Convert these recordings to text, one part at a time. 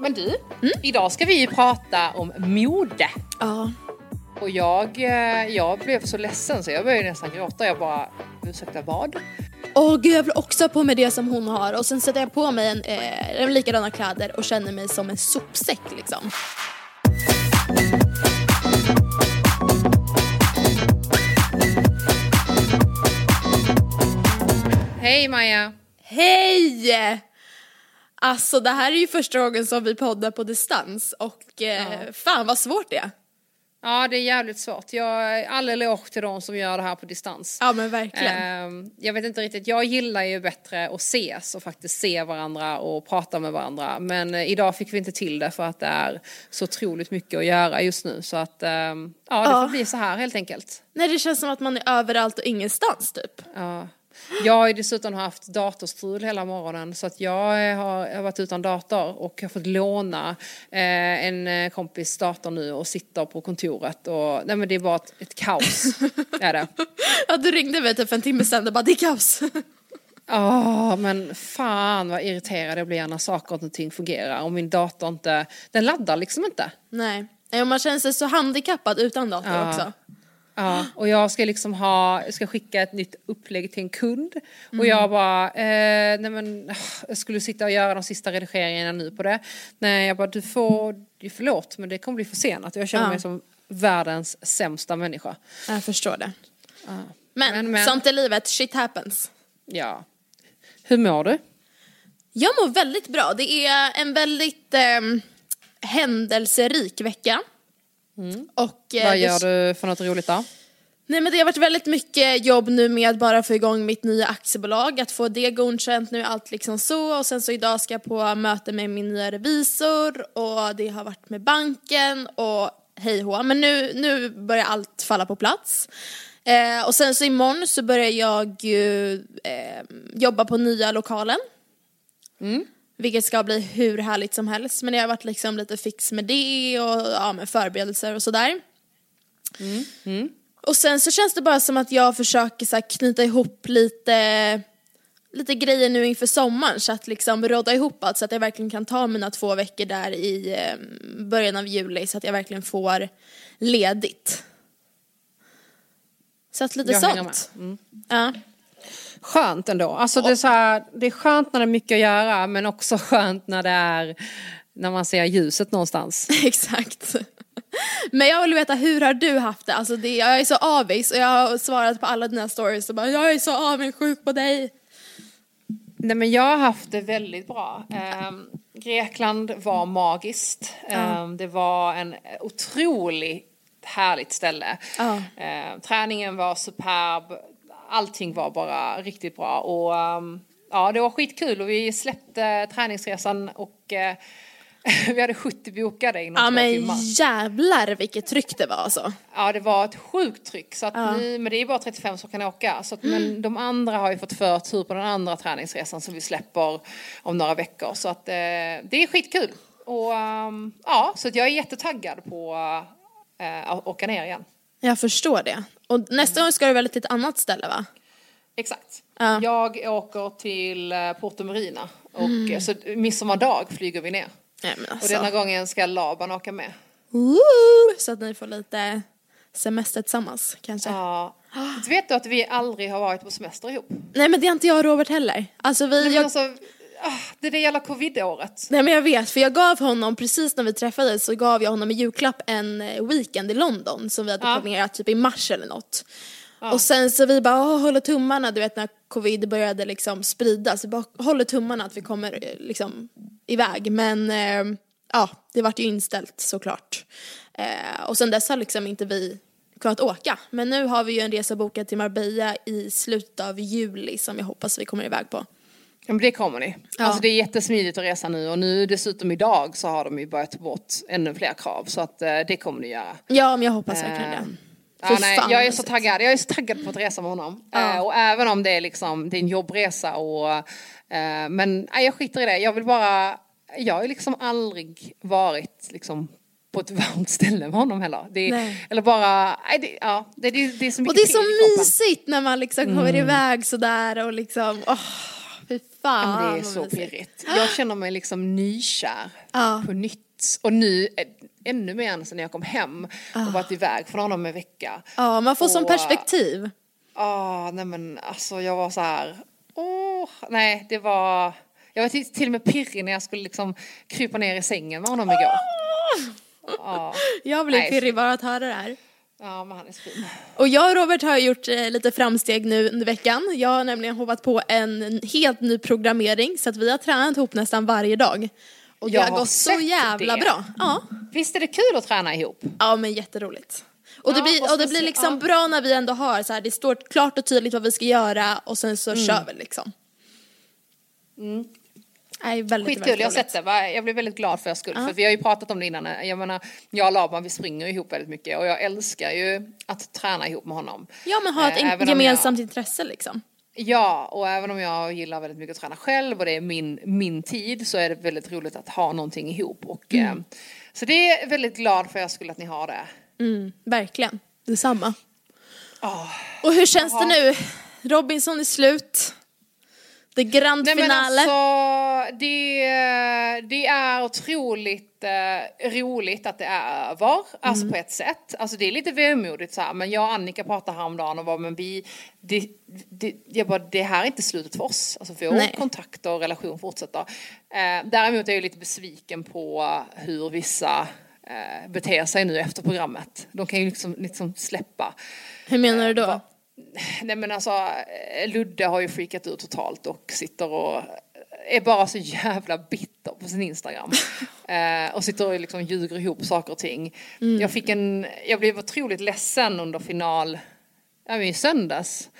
Men du, idag ska vi ju prata om mode. Ja. Och jag, eh, jag blev så ledsen så jag började nästan gråta. Jag bara, ursäkta vad? Åh gud jag vill också ha på mig det som hon har och sen sätter jag på mig en, eh, likadana kläder och känner mig som en sopsäck liksom. Hej Maja! Hej! Alltså det här är ju första gången som vi poddar på distans och eh, fan vad svårt det är. Ja det är jävligt svårt. Jag, all eloge till de som gör det här på distans. Ja men verkligen. Ehm, jag vet inte riktigt, jag gillar ju bättre att ses och faktiskt se varandra och prata med varandra. Men eh, idag fick vi inte till det för att det är så otroligt mycket att göra just nu. Så att ehm, ja, det Ja. får bli så här helt enkelt. Nej det känns som att man är överallt och ingenstans typ. Ja. Jag har ju dessutom haft datorstrul hela morgonen så att jag har, jag har varit utan dator och har fått låna eh, en eh, kompis dator nu och sitter på kontoret och nej men det är bara ett, ett kaos. är det. Ja du ringde mig typ för en timme sedan och bara det är kaos. Ja men fan vad irriterad jag blir när saker och ting fungerar och min dator inte, den laddar liksom inte. Nej. Nej, och man känner sig så handikappad utan dator Ja. också. Ja, och jag ska liksom ha, jag ska skicka ett nytt upplägg till en kund. Och Mm. jag bara, eh, nej men, jag skulle sitta och göra de sista redigeringarna nu på det. Nej, jag bara, du får, förlåt men det kommer bli försenat. Jag känner Ja. mig som världens sämsta människa. Jag förstår det. Men, Men, men. sånt är livet, shit happens. Ja. Hur mår du? Jag mår väldigt bra. Det är en väldigt ehm, händelserik vecka. Och, eh, Vad gör du för något roligt då? Nej men det har varit väldigt mycket jobb nu med att bara få igång mitt nya aktiebolag, att få det godkänt, nu är allt liksom så och sen så idag ska jag på möte med min nya revisor och det har varit med banken och hej hå. men nu, nu börjar allt falla på plats. Eh, och sen så imorgon så börjar jag ju eh, jobba på nya lokalen. Vilket ska bli hur härligt som helst men jag har varit liksom lite fix med det och ja, med förberedelser och sådär. Och sen så känns det bara som att jag försöker så knyta ihop lite, lite grejer nu inför sommaren så att liksom råda ihop allt så att jag verkligen kan ta mina två veckor där i eh, början av juli så att jag verkligen får ledigt. Så att lite Jag sånt. Mm. Ja. Skönt ändå. Alltså det är, så här, det är skönt när det är mycket att göra men också skönt när det är när man ser ljuset någonstans. Exakt. Men jag vill veta, hur har du haft det? Alltså det, jag är så avis och jag har svarat på alla dina stories och bara jag är så avundsjuk på dig. Nej men jag har haft det väldigt bra. Ehm, Grekland var magiskt. Ehm, det var en otroligt härligt ställe. Ehm, träningen var superb. Allting var bara riktigt bra. Och ehm, ja, det var skitkul och vi släppte träningsresan och eh, vi hade 70 bokade inom Ja två men timmar. jävlar vilket tryck det var alltså. Ja det var ett sjukt tryck så att nu, men det är bara 35 som kan åka. Så att, Men de andra har ju fått förtur på den andra träningsresan som vi släpper om några veckor. Så att eh, det är skitkul. Och ehm, ja, så att jag är jättetaggad på eh, att åka ner igen. Jag förstår det. Och nästa gång ska du väl till ett annat ställe va? Exakt. Ja. Jag åker till eh, Porto Marina och eh, så midsommardag flyger vi ner. Nej men Och alltså. denna gången ska Laban åka med. Woo! Så att ni får lite semester tillsammans kanske. Ja. Vet du att vi aldrig har varit på semester ihop? Nej men det har inte jag och Robert heller. Alltså vi, Nej, jag, alltså, det är det jävla covid-året. nej men jag vet för jag gav honom precis när vi träffades så gav jag honom i julklapp en eh, weekend i London som vi hade Ja. planerat typ i mars eller något. Och sen så vi bara "Åh, håller tummarna du vet när covid började liksom spridas. Vi bara håller tummarna att vi kommer eh, liksom iväg men eh, ja det vart ju inställt såklart. Eh, och sen dess har liksom inte vi kunnat åka. Men nu har vi ju en resa bokad till Marbella i slutet av juli som jag hoppas vi kommer iväg på. Ja, men det kommer ni. Ja. Alltså det är jättesmidigt att resa nu och nu dessutom idag så har de ju börjat ta bort ännu fler krav så att eh, det kommer ni göra. Ja men jag hoppas verkligen det. Ehm, Fy Ja, nej, jag är så taggad. Jag är så taggad på att resa med honom. Ja. Eh, och även om det är liksom, det är en jobbresa och eh, men nej, jag skiter i det. Jag vill bara, jag har liksom aldrig varit liksom på ett varmt ställe med honom heller. Det Nej. eller bara, nej, det, ja, det, det, det är så mycket Och det är så mysigt när man liksom kommer iväg sådär och liksom, åh, fy fan Men det är så pirrigt. Jag känner mig liksom nykär Ja. på nytt. Och nu ännu mer än sen när jag kom hem och varit iväg från honom en vecka. Ja, man får som Och- perspektiv. Ah, nej men alltså jag var så här. Åh, nej det var. Jag var till, till och med pirrig när jag skulle liksom krypa ner i sängen med honom igår. Ja, Jag blir Nej, pirrig bara att höra det här. Ja men han är fin. Och jag och Robert har gjort eh, lite framsteg nu under veckan. Jag har nämligen hoppat på en helt ny programmering så att vi har tränat ihop nästan varje dag. Och det Jag har gått så jävla det. bra. Ja. Visst är det kul att träna ihop? ja, men jätteroligt. Och det Ja, blir, och det blir liksom ja. bra när vi ändå har så här, det står klart och tydligt vad vi ska göra och sen så Mm. kör vi liksom. Nej, väldigt, Skitkul, väldigt jag har sett det. Va? Jag blev väldigt glad för er skull. För vi har ju pratat om det innan. Jag menar, jag och Laban vi springer ihop väldigt mycket och jag älskar ju att träna ihop med honom. Ja, men ha ett Eh, gemensamt intresse liksom. Ja, och även om jag gillar väldigt mycket att träna själv och det är min, min tid så är det väldigt roligt att ha någonting ihop. Och, Mm. eh, så det är väldigt glad för er skull att ni har det. Mm, verkligen, detsamma. Ah. Och hur känns Jaha. det nu? Robinson är slut. Det grand Nej men finale. alltså, det, det är otroligt eh, roligt att det är över, alltså Mm. på ett sätt. Alltså det är lite vemodigt så här, men jag och Annika pratade häromdagen och var men vi, det, det, jag bara, det här är inte slutet för oss. Alltså vår Nej. kontakt och relation fortsätter. Eh, däremot är jag lite besviken på hur vissa eh, beter sig nu efter programmet. De kan ju liksom, liksom släppa. Hur menar du då? va- Nej men alltså eh, Ludde har ju freakat ut totalt och sitter och är bara så jävla bitter på sin Instagram. eh, och sitter och liksom ljuger ihop saker och ting. Jag fick en, jag blev otroligt ledsen under final, ja i söndags.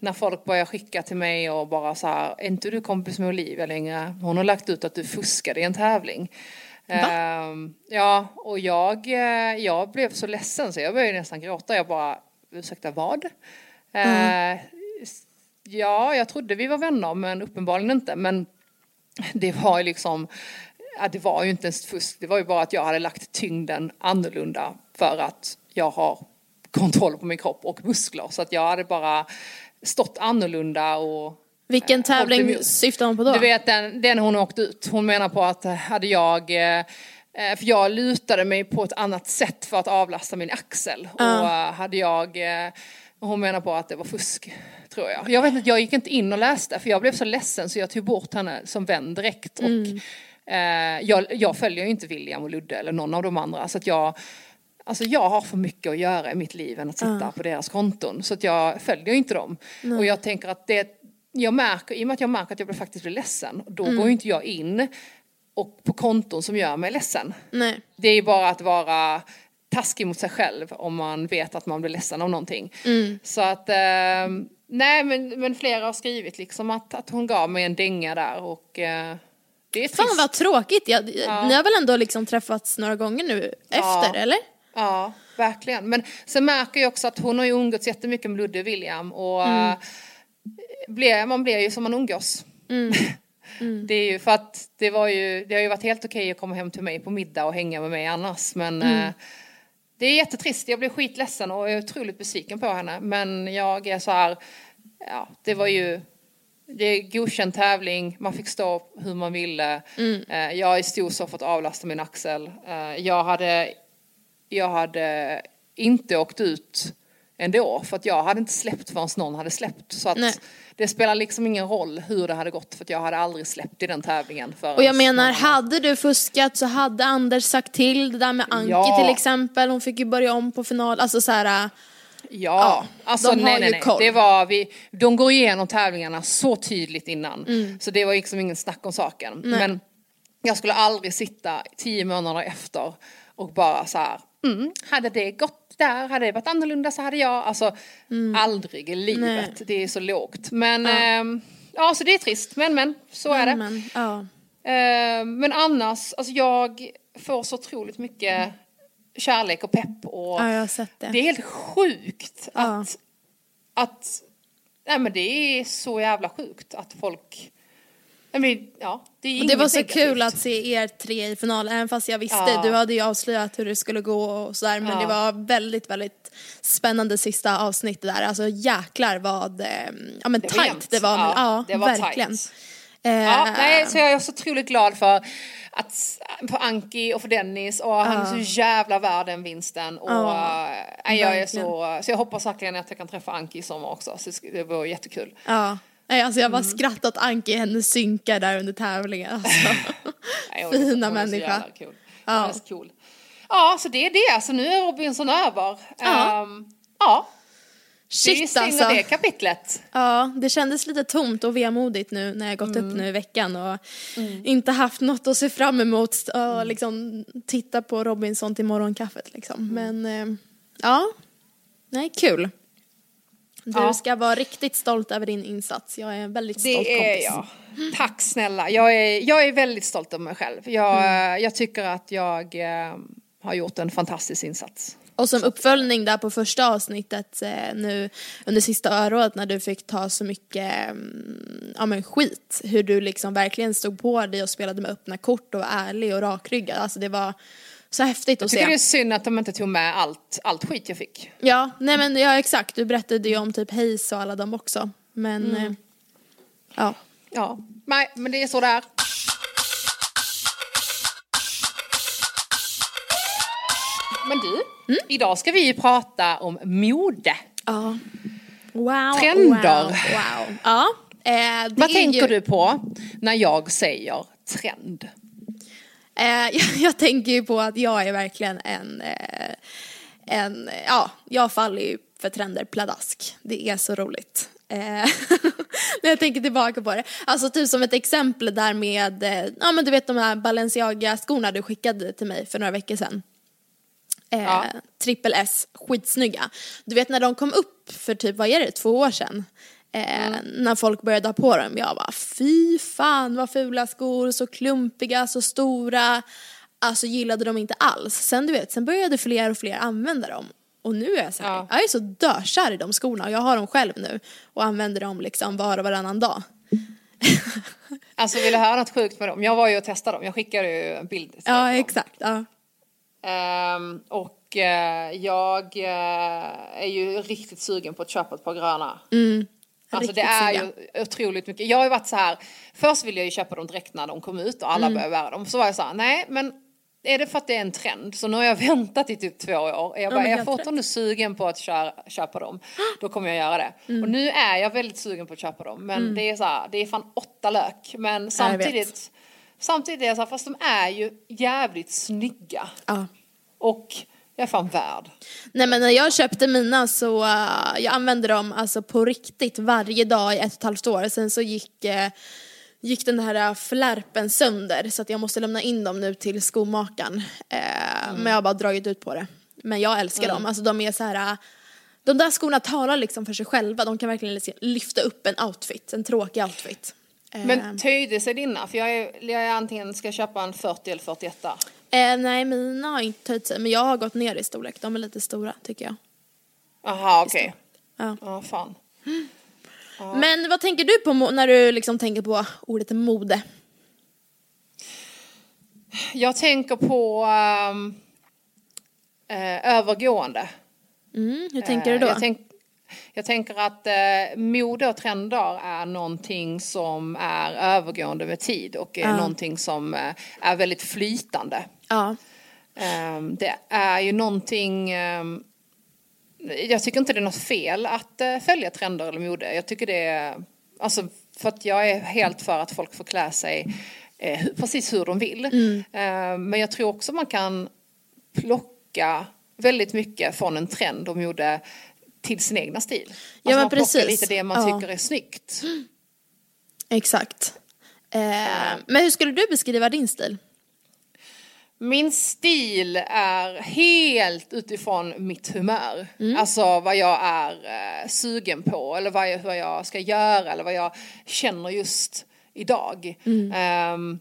När folk började skicka till mig och bara så här, är inte du kompis med Olivia längre? Hon har lagt ut att du fuskade i en tävling. Ehm, ja, och jag, eh, jag blev så ledsen så jag började nästan gråta. Jag bara, ursäkta vad? Eh, ja, jag trodde vi var vänner men uppenbarligen inte. Men det var ju liksom, det var ju inte ens fusk. Det var ju bara att jag hade lagt tyngden annorlunda för att jag har kontroll på min kropp och muskler. Så att jag hade bara stått annorlunda och Vilken tävling Håll till- syftar hon på då? du vet den, den hon åkte ut. Hon menar på att eh, hade jag eh, eh, för jag lutade mig på ett annat sätt för att avlasta min axel. Och eh, hade jag, eh, hon menar på att det var fusk, tror jag. Jag vet inte, jag gick inte in och läste för jag blev så ledsen så jag tog bort henne som vän direkt. Och, eh, jag, jag följer ju inte William och Ludde eller någon av de andra så att jag Alltså jag har för mycket att göra i mitt liv än att sitta på deras konton. Så att jag följer inte dem. Och jag tänker att det, jag märker, i och med att jag märker att jag faktiskt blir ledsen, då går ju inte jag in och på konton som gör mig ledsen. Nej. Det är ju bara att vara taskig mot sig själv om man vet att man blir ledsen av någonting. Så att, eh, nej men, men flera har skrivit liksom att, att hon gav mig en dänga där och eh, det är trist. Fan vad tråkigt. Jag, Ni har väl ändå liksom träffats några gånger nu efter, eller? Ja, verkligen. Men sen märker jag också att hon har ju umgåtts jättemycket med Ludde och William och mm. blir, man blir ju som man umgås. Det är ju för att det var ju, det har ju varit helt okej att komma hem till mig på middag och hänga med mig annars men eh, det är jättetrist, jag blev skitledsen och är otroligt besviken på henne men jag är så här, ja det var ju det är godkänd tävling, man fick stå hur man ville. Eh, Jag stod så för att avlasta min axel. Eh, Jag hade, jag hade inte åkt ut ändå för att jag hade inte släppt förrän någon hade släppt. Så att Nej. Det spelar liksom ingen roll hur det hade gått för att jag hade aldrig släppt i den tävlingen. Och jag menar, hade du fuskat så hade Anders sagt till det där med Anki Ja. till exempel. Hon fick ju börja om på final. Alltså så här, äh, Ja, alltså de nej, nej, nej. Det var vi, de går igenom tävlingarna så tydligt innan. Mm. Så det var liksom ingen snack om saken. Men jag skulle aldrig sitta tio månader efter och bara så här, mm, hade det gått där, hade det varit annorlunda så hade jag, alltså aldrig i livet. Mm. Nej. Det är så lågt. Men ehm, ja, så det är trist, men men, så är det. men, ja. Eh, men annars, alltså jag får så otroligt mycket kärlek och pepp och ja, det. det är helt sjukt Ja. att, att, nej men det är så jävla sjukt att folk, men ja, det Och det var så negativt. kul att se er tre i final, även fast jag visste, Ja. du hade ju avslöjat hur det skulle gå och sådär, men Ja. det var väldigt, väldigt spännande sista avsnitt där. Alltså jäklar vad, eh, ja men Det var tight jämnt. det var. Ja, Ja, det var verkligen. tight. Ja, Eh, nej, så jag är så otroligt glad för att för Anki och för Dennis och han är så jävla värd den vinsten. Och, Ja, eh, jag är så, så jag hoppas verkligen att jag kan träffa Anki i sommar också. Så det vore jättekul. Ja. Nej, alltså jag bara Mm. skrattat Anki i hennes synkar där under tävlingen. Alltså. Nej, så- Fina så människa. jävla Cool. Ja. så cool. Ja, så det är det. Så nu är Robinson över. Ja. Ehm, ja. Shit stänger alltså. det kapitlet. Ja, det kändes lite tomt och vemodigt nu när jag gått Mm. upp nu i veckan och inte haft något att se fram emot och Mm. liksom titta på Robinson till morgonkaffet liksom. Mm. Men eh, ja, nej kul. Du Ja. ska vara riktigt stolt över din insats. Jag är en väldigt stolt Det är kompis. jag. Tack snälla. Jag är, jag är väldigt stolt över mig själv. Jag, Mm. jag tycker att jag eh, har gjort en fantastisk insats. Och som uppföljning där på första avsnittet eh, nu under sista örådet när du fick ta så mycket mm, ja, men skit. Hur du liksom verkligen stod på dig och spelade med öppna kort och var ärlig och rakryggad. Alltså det var så häftigt att Jag tycker det se. är synd att de inte tog med allt, allt skit jag fick. Ja, nej men ja exakt. Du berättade ju om typ Hayes och alla dem också. Men Mm. eh, ja. Ja, nej, men det är så där. Men du, Mm. idag ska vi ju prata om mode. ja. Wow. Trender. Wow. wow. Ja. Eh, det Vad tänker ju... du på när jag säger trend? Eh, jag, jag tänker ju på att jag är verkligen en, eh, en ja, jag faller ju för trender pladask. Det är så roligt. Eh, när jag tänker tillbaka på det. Alltså typ som ett exempel där med, ja men du vet de här Balenciaga-skorna du skickade till mig för några veckor sedan. Eh, Ja. Trippel S, skitsnygga. Du vet när de kom upp för typ, vad är det, två år sedan? Eh, När folk började ha på dem, jag bara fy fan vad fula skor, så klumpiga, så stora. Alltså gillade de inte alls. Sen du vet, sen började fler och fler använda dem. Och nu är jag så här, Ja. jag är så dökär i de skorna och jag har dem själv nu och använder dem liksom var och varannan dag. Alltså vill du höra något sjukt med dem? Jag var ju och testade dem, jag skickade ju en bild Ja, exakt. Ja. Ehm, och eh, jag eh, är ju riktigt sugen på att köpa ett par gröna. Alltså det är ju otroligt mycket. Jag har ju varit så här, först ville jag ju köpa dem direkt när de kom ut och alla började bära dem. Så var jag så här, nej men är det för att det är en trend? Så nu har jag väntat i typ två år. Jag bara, men är jag fortfarande sugen på att köra, köpa dem, då kommer jag göra det. Och nu är jag väldigt sugen på att köpa dem. Men det är så här, det är fan åtta lök. Men samtidigt, samtidigt är jag så här, fast de är ju jävligt snygga. Ja. Och jag är fan värd. Nej men när jag köpte mina så, uh, jag använde dem alltså på riktigt varje dag i ett och ett halvt år. Sen så gick, eh, gick den här uh, flärpen sönder så att jag måste lämna in dem nu till skomakaren. Eh, Men jag har bara dragit ut på det. Men jag älskar dem, alltså de är så här. uh, de där skorna talar liksom för sig själva, de kan verkligen liksom lyfta upp en outfit, en tråkig outfit. Eh, Men töjde sig dina? För jag är, jag är antingen ska köpa en 40 eller 41. Eh, nej mina har inte töjt sig men jag har gått ner i storlek, de är lite stora tycker jag. Jaha okej. Ja. Ja fan. Men vad tänker du på när du liksom tänker på ordet mode? Jag tänker på ehm, eh, övergående. Mm, hur tänker du då? Eh, Jag, tänk, jag tänker att eh, mode och trender är någonting som är övergående med tid och är Ja. någonting som eh, är väldigt flytande. Ja. Ehm, det är ju någonting... ehm, jag tycker inte det är något fel att eh, följa trender eller mode. Jag tycker det är... Alltså, för att jag är helt för att folk får klä sig eh, precis hur de vill. Ehm, men jag tror också man kan plocka väldigt mycket från en trend och mode till sin egna stil. Alltså Ja, men man plockar precis. lite det man Ja. tycker är snyggt. Exakt. Eh, men hur skulle du beskriva din stil? Min stil är helt utifrån mitt humör. Alltså vad jag är eh, sugen på eller vad jag, vad jag ska göra eller vad jag känner just idag. Ehm,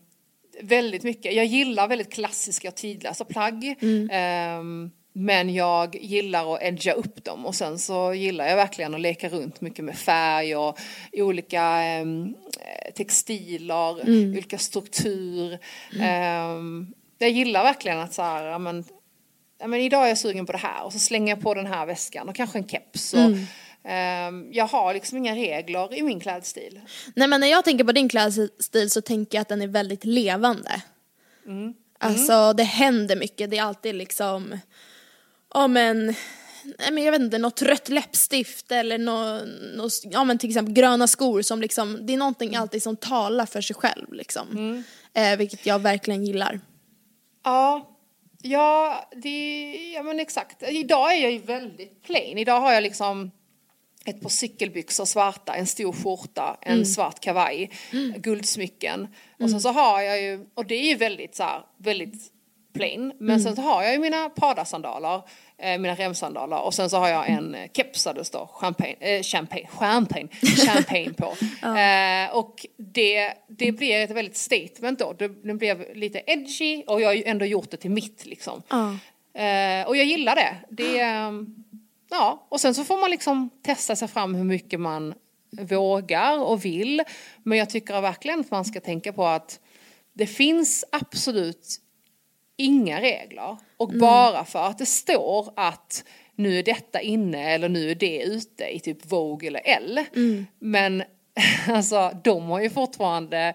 väldigt mycket. Jag gillar väldigt klassiska och tidlösa plagg. Ehm, men jag gillar att edga upp dem och sen så gillar jag verkligen att leka runt mycket med färg och olika eh, textiler, olika struktur. Ehm, jag gillar verkligen att så här, men, men idag är jag sugen på det här och så slänger jag på den här väskan och kanske en keps. Och, Ehm, jag har liksom inga regler i min klädstil. Nej men när jag tänker på din klädstil så tänker jag att den är väldigt levande. Mm. Alltså det händer mycket, det är alltid liksom, ja men, nej men jag vet inte, något rött läppstift eller nå, nå, ja men till exempel gröna skor som liksom, det är någonting alltid som talar för sig själv liksom. Mm. Eh, vilket jag verkligen gillar. Ja, ja, det, ja men exakt. Idag är jag ju väldigt plain. Idag har jag liksom ett par cykelbyxor svarta, en stor skjorta, en mm. svart kavaj, mm. guldsmycken. Mm. Och sen så har jag ju, och det är ju väldigt så här, väldigt plain. Men mm. sen så har jag ju mina Prada-sandaler, mina remsandaler och sen så har jag en eh, keps där det står champagne, eh, champagne, champagne, champagne på. ja. eh, och det, det blir ett väldigt statement då. Det, det blev lite edgy och jag har ju ändå gjort det till mitt liksom. Ja. Eh, och jag gillar det. Det ehm, ja, och sen så får man liksom testa sig fram hur mycket man vågar och vill. Men jag tycker verkligen att man ska tänka på att det finns absolut inga regler. Och mm. bara för att det står att nu är detta inne eller nu är det ute i typ Vogue eller L. Mm. Men alltså de har ju fortfarande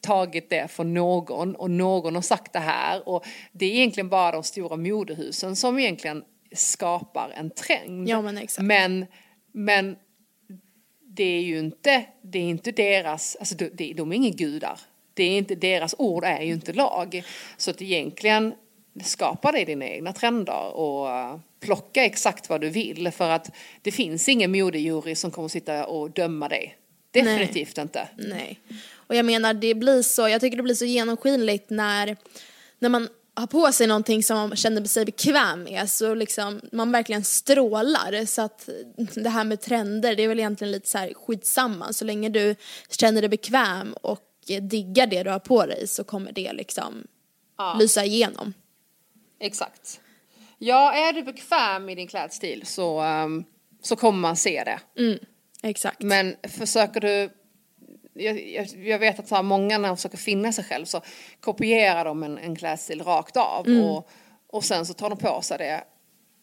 tagit det från någon och någon har sagt det här och det är egentligen bara de stora modehusen som egentligen skapar en trend. Ja, men, exakt. men, men det är ju inte, det är inte deras, alltså de, de är inga gudar. Det är inte, deras ord är ju inte lag. Så att egentligen skapa dig dina egna trender och plocka exakt vad du vill för att det finns ingen modejury som kommer sitta och döma dig. Definitivt Nej. inte. Nej. Och jag menar det blir så, jag tycker det blir så genomskinligt när, när man har på sig någonting som man känner sig bekväm med så liksom man verkligen strålar så att det här med trender det är väl egentligen lite så här skitsamma så länge du känner dig bekväm och diggar det du har på dig så kommer det liksom ja. lysa igenom. Exakt. Ja, är du bekväm i din klädstil så, um, så kommer man se det. Mm, exakt. Men försöker du jag, jag, jag, vet att så här, många när de försöker finna sig själv så kopierar de en, en klädstil rakt av mm. och, och sen så tar de på sig det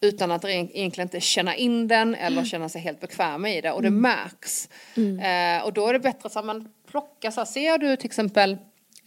utan att egentligen inte känna in den eller mm. känna sig helt bekväma i det och det mm. märks. Mm. Eh, och då är det bättre att man plockar så här, ser du till exempel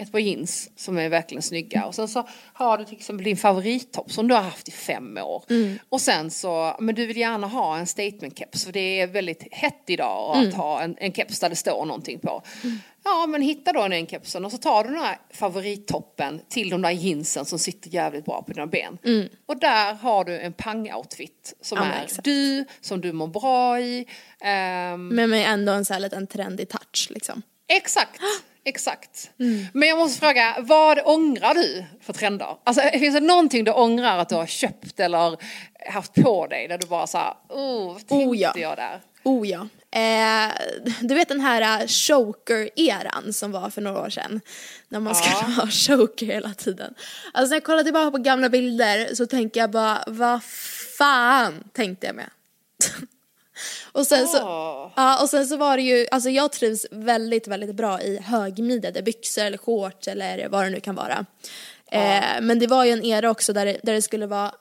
ett par jeans som är verkligen snygga och sen så har du till exempel din favorittopp som du har haft i fem år. Mm. Och sen så, men du vill gärna ha en statement keps för det är väldigt hett idag mm. att ha en, en keps där det står någonting på. Mm. Ja men hitta då den kepsen och så tar du den här favorittoppen till de där jeansen som sitter jävligt bra på dina ben. Mm. Och där har du en pang-outfit som ja, är exakt. du, som du mår bra i. Um, men med ändå en sån här liten trendig touch liksom. Exakt. Exakt. Mm. Men jag måste fråga, vad ångrar du för trender? Alltså finns det någonting du ångrar att du har köpt eller haft på dig där du bara såhär, oh, vad tänkte oh, ja. jag där? Oh ja. Eh, du vet den här uh, choker-eran som var för några år sedan. När man skulle ja. ha choker hela tiden. Alltså när jag kollar tillbaka på gamla bilder så tänker jag bara, vad fan tänkte jag med? Och sen, oh. så, ja, och sen så var det ju, alltså jag trivs väldigt, väldigt bra i högmidjade byxor eller shorts eller vad det nu kan vara. Eh, men det var ju en era också där det, där det skulle vara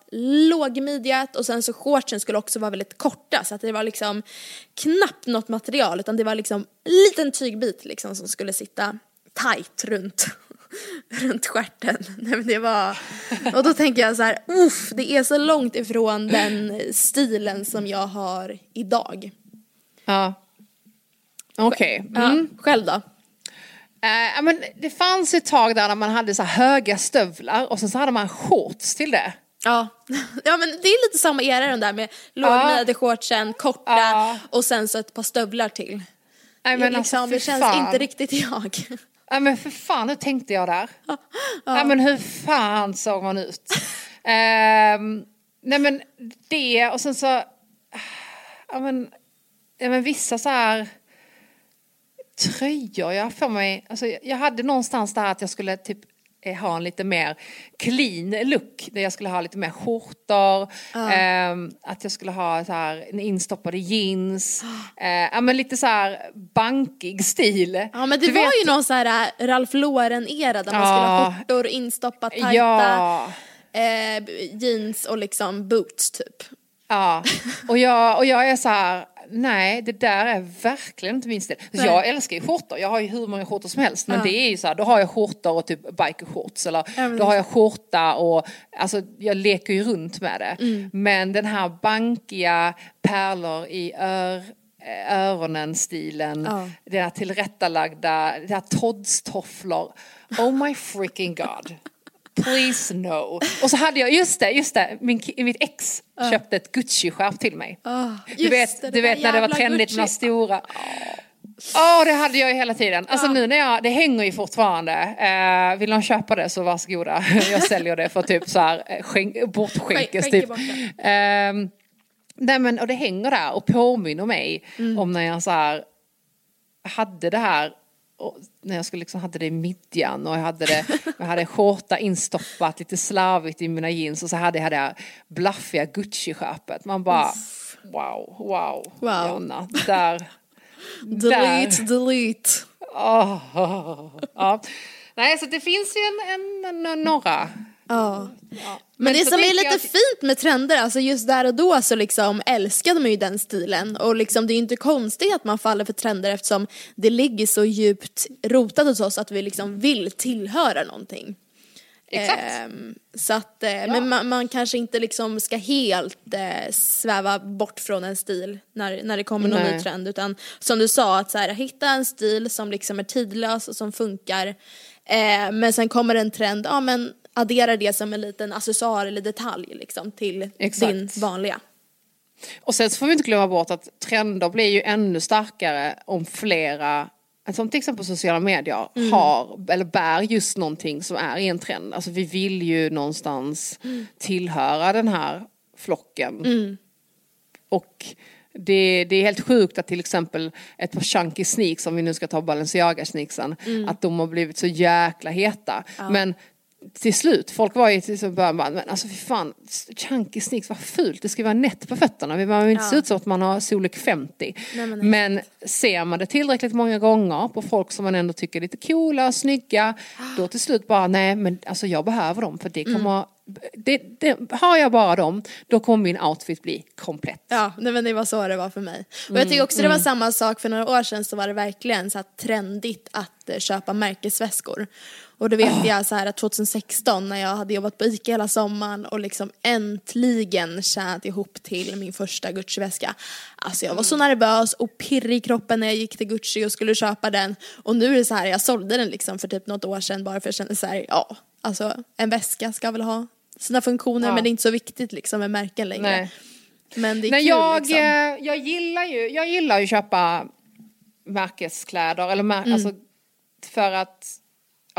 lågmidjat och sen så shortsen skulle också vara väldigt korta så att det var liksom knappt något material utan det var liksom en liten tygbit liksom som skulle sitta tight runt runt stjärten. Nej, men det var, och då tänker jag så här, uff, det är så långt ifrån den stilen som jag har idag. Ja. Okej. Okay. Mm. Ja, själv då? Uh, men det fanns ett tag där man hade så höga stövlar och sen så hade man shorts till det. Ja. ja men det är lite samma era den där med lågmidjade ja. shortsen, korta ja. och sen så ett par stövlar till. Nej, men det, liksom, alltså, det känns fan. inte riktigt jag. Ja men för fan, hur tänkte jag där? Ja, ja. men hur fan såg man ut? um, nej men det och sen så, ja men, ja, men vissa så här tröjor, jag för mig, alltså jag hade någonstans där att jag skulle typ ha en lite mer clean look. Där jag skulle ha lite mer skjortor, uh. eh, att jag skulle ha så här instoppade jeans, eh, ja men lite så här bankig stil. Ja men det du var vet... ju någon så här eh, Ralph Lauren-era där man skulle ha skjortor instoppat tajta, ja. eh, jeans och liksom boots typ. Ja, och jag, och jag är så här, nej det där är verkligen inte min stil. Nej. Jag älskar ju skjortor, jag har ju hur många skjortor som helst. Men Ja. det är ju så här, då har jag skjortor och typ bikershorts eller men då har jag skjorta och alltså jag leker ju runt med det. Mm. Men den här bankiga pärlor i ör, öronen-stilen, Ja. den här tillrättalagda, det här Todds-tofflor. Oh my freaking god. Please no. Och så hade jag, just det, just det, min, mitt ex köpte ett Gucci-skärp till mig. Ah, Du vet, det, du vet när det var trendigt med de stora. Åh, det hade jag ju hela tiden. Alltså nu när jag, det hänger ju fortfarande. Eh, vill någon köpa det så varsågoda. Jag säljer det för typ så här eh, skänk, bortskänkes Skänk- typ. Ehm, nej men och det hänger där och påminner mig Mm. om när jag så här hade det här och när jag skulle liksom hade det i midjan och jag hade det, jag hade skjorta instoppat lite slarvigt i mina jeans och så hade jag det här blaffiga Gucci-skärpet. Man bara wow, wow, Wow. Jonna, där, Delete, delete. Åh, ja. Nej, så det finns ju en, en, en, några. Ja. Ja. Men, det som är lite jag fint med trender, alltså just där och då så liksom älskade man ju den stilen och liksom det är inte konstigt att man faller för trender eftersom det ligger så djupt rotat hos oss att vi liksom vill tillhöra någonting. Exakt. Ehm, så att, eh, men man, man kanske inte liksom ska helt eh, sväva bort från en stil när, när det kommer någon Nej. ny trend utan som du sa att så här, hitta en stil som liksom är tidlös och som funkar eh, men sen kommer en trend, ja men addera det som en liten accessoar eller detalj liksom till Exakt. din vanliga. Och sen så får vi inte glömma bort att trender blir ju ännu starkare om flera som till exempel sociala medier Mm. har eller bär just någonting som är i en trend. Alltså vi vill ju någonstans Mm. tillhöra den här flocken. Och det, det är helt sjukt att till exempel ett par chunky sneaks, om vi nu ska ta Balenciaga sneaksen, Mm. att de har blivit så jäkla heta. Men till slut, folk var ju till så början bara, men alltså fy fan, chunky sneaks, vad fult, det ska vara nätt på fötterna, vi behöver inte Ja. se ut som att man har storlek 50. Nej, men men ser man det tillräckligt många gånger på folk som man ändå tycker är lite coola och snygga, då till slut bara, nej men alltså jag behöver dem för det Mm. kommer, det, det, har jag bara dem, då kommer min outfit bli komplett. Ja, nej, men det var så det var för mig. Och Mm, jag tycker också det var samma sak för några år sedan så var det verkligen så trendigt att eh, köpa märkesväskor. Och då vet Ah. jag så här att 2016 när jag hade jobbat på ICA hela sommaren och liksom äntligen tjänat ihop till min första Gucci-väska. Alltså jag var så Mm. nervös och pirrig i kroppen när jag gick till Gucci och skulle köpa den. Och nu är det så här, jag sålde den liksom för typ något år sedan bara för jag kände så här, ja, alltså en väska ska väl ha sina funktioner Ja. men det är inte så viktigt liksom med märken längre. Nej. Men det är Nej, kul jag, liksom. eh, jag, gillar ju, jag gillar ju att köpa märkeskläder, eller mär, Mm. alltså, för att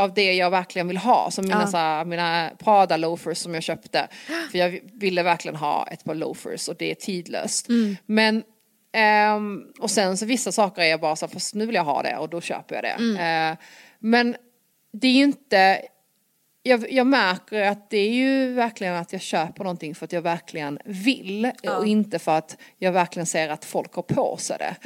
av det jag verkligen vill ha, som mina, Ja. här, mina Prada loafers som jag köpte. För jag ville verkligen ha ett par loafers och det är tidlöst. Mm. Men, ehm, och sen så vissa saker är jag bara så här, fast nu vill jag ha det och då köper jag det. Mm. Eh, men det är ju inte, jag, jag märker att det är ju verkligen att jag köper någonting för att jag verkligen vill och inte för att jag verkligen ser att folk har på sig det.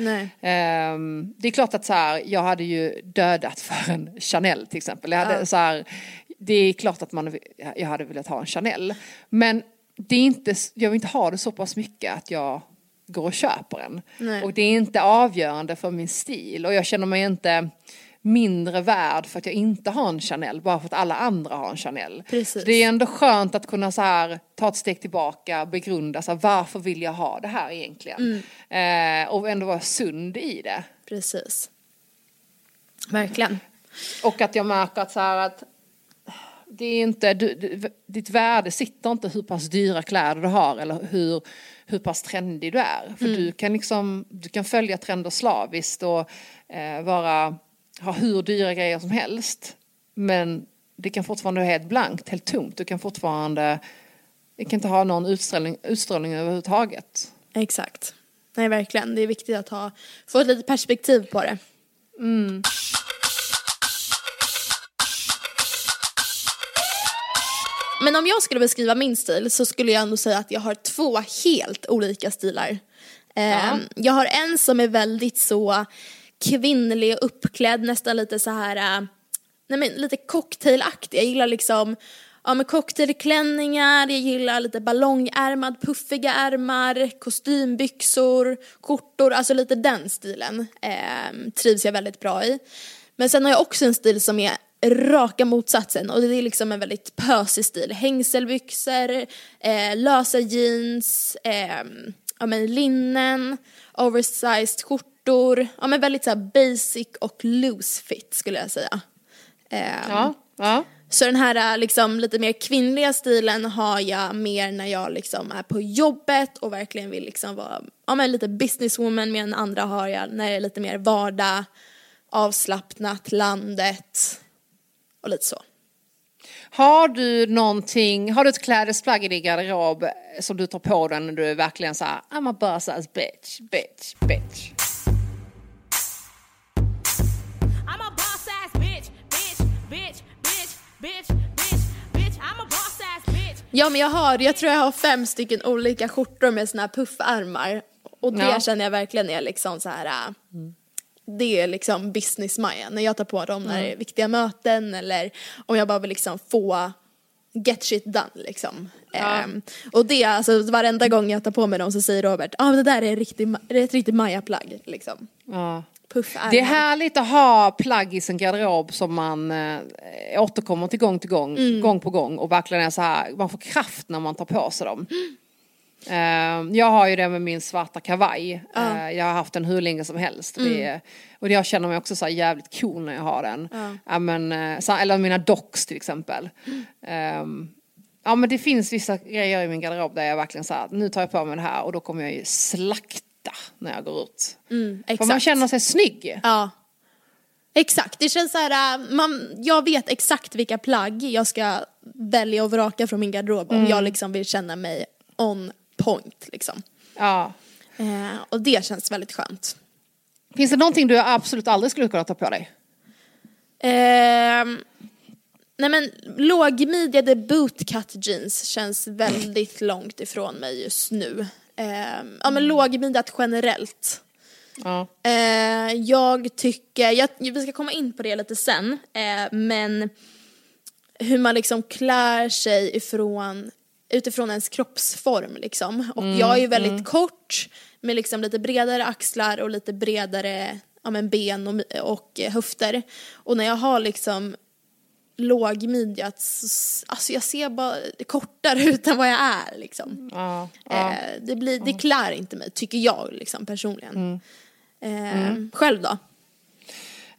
Ehm, det är klart att så här, jag hade ju dödat för en Chanel till exempel. Jag hade, Ja. så här, det är klart att man, jag hade velat ha en Chanel. Men det är inte, jag vill inte ha det så pass mycket att jag går och köper en. Nej. Och det är inte avgörande för min stil och jag känner mig inte mindre värd för att jag inte har en Chanel bara för att alla andra har en Chanel. Precis. Det är ändå skönt att kunna så här, ta ett steg tillbaka, begrunda så här, varför vill jag ha det här egentligen? Mm. Eh, och ändå vara sund i det. Precis. Verkligen. Och att jag märker att så här att det är inte, du, du, ditt värde sitter inte hur pass dyra kläder du har eller hur, hur pass trendig du är. För du kan liksom, du kan följa trender slaviskt och eh, vara, ha hur dyra grejer som helst. Men det kan fortfarande vara helt blankt, helt tomt. Du kan fortfarande, det kan inte ha någon utstrålning, utstrålning överhuvudtaget. Exakt. Nej, verkligen. Det är viktigt att ha, få ett litet perspektiv på det. Men om jag skulle beskriva min stil så skulle jag ändå säga att jag har två helt olika stilar. Eh, Jag har en som är väldigt så kvinnlig och uppklädd, nästan lite så här, äh, nej men lite cocktailaktig. Jag gillar liksom ja, men cocktailklänningar, jag gillar lite ballongärmad, puffiga ärmar, kostymbyxor, skjortor, alltså lite den stilen eh, trivs jag väldigt bra i. Men sen har jag också en stil som är raka motsatsen och det är liksom en väldigt pösig stil. Hängselbyxor, eh, lösa jeans, eh, ja men linnen, oversized skjortor, ja men väldigt så här basic och loose fit skulle jag säga. Eh, ja, ja. Så den här liksom lite mer kvinnliga stilen har jag mer när jag liksom är på jobbet och verkligen vill liksom vara ja, men lite businesswoman medan den andra har jag när det är lite mer vardag, avslappnat, landet och lite så. Har du någonting, har du ett klädesplagg i din garderob som du tar på dig när du är verkligen såhär, I'm a boss ass bitch, bitch, bitch? Ja men jag har, jag tror jag har fem stycken olika skjortor med såna här puffärmar. Och det ja. känner jag verkligen är liksom så här. Mm. Det är liksom business Maja, när jag tar på dem när det är viktiga möten eller om jag bara vill liksom få get shit done liksom. Ja. Um, och det, alltså varenda gång jag tar på mig dem så säger Robert, ja ah, det där är, riktig, det är ett riktigt Maja-plagg liksom. Ja. Det är härligt att ha plagg i sin garderob som man eh, återkommer till gång till gång, mm. gång på gång och verkligen är så här, man får kraft när man tar på sig dem. Mm. Uh, jag har ju det med min svarta kavaj. Uh. Jag har haft den hur länge som helst. Mm. Det, och jag känner mig också så jävligt cool när jag har den. Uh. men, eh, eller mina docks till exempel. Um, ja men det finns vissa grejer i min garderob där jag verkligen så nu tar jag på mig det här och då kommer jag ju slakta när jag går ut. Mm, För man känner sig snygg. Ja. Exakt, det känns så här, äh, man, jag vet exakt vilka plagg jag ska välja och vraka från min garderob mm. om jag liksom vill känna mig on point liksom. Ja. Eh, och det känns väldigt skönt. Finns det någonting du absolut aldrig skulle kunna ta på dig? Eh, nej men lågmidjade bootcut jeans känns väldigt långt ifrån mig just nu. Eh, ja men lågmidjat generellt. Ja. Eh, jag tycker, jag, vi ska komma in på det lite sen, eh, men hur man liksom klär sig ifrån, utifrån ens kroppsform liksom. Och mm, jag är ju väldigt mm. kort med liksom lite bredare axlar och lite bredare ja, men ben och, och höfter. Och när jag har liksom lågmidjat, alltså jag ser bara kortare ut än vad jag är liksom. Ja, ja. Eh, det, blir, det klär inte mig, tycker jag liksom personligen. Mm. Eh, mm. Själv då?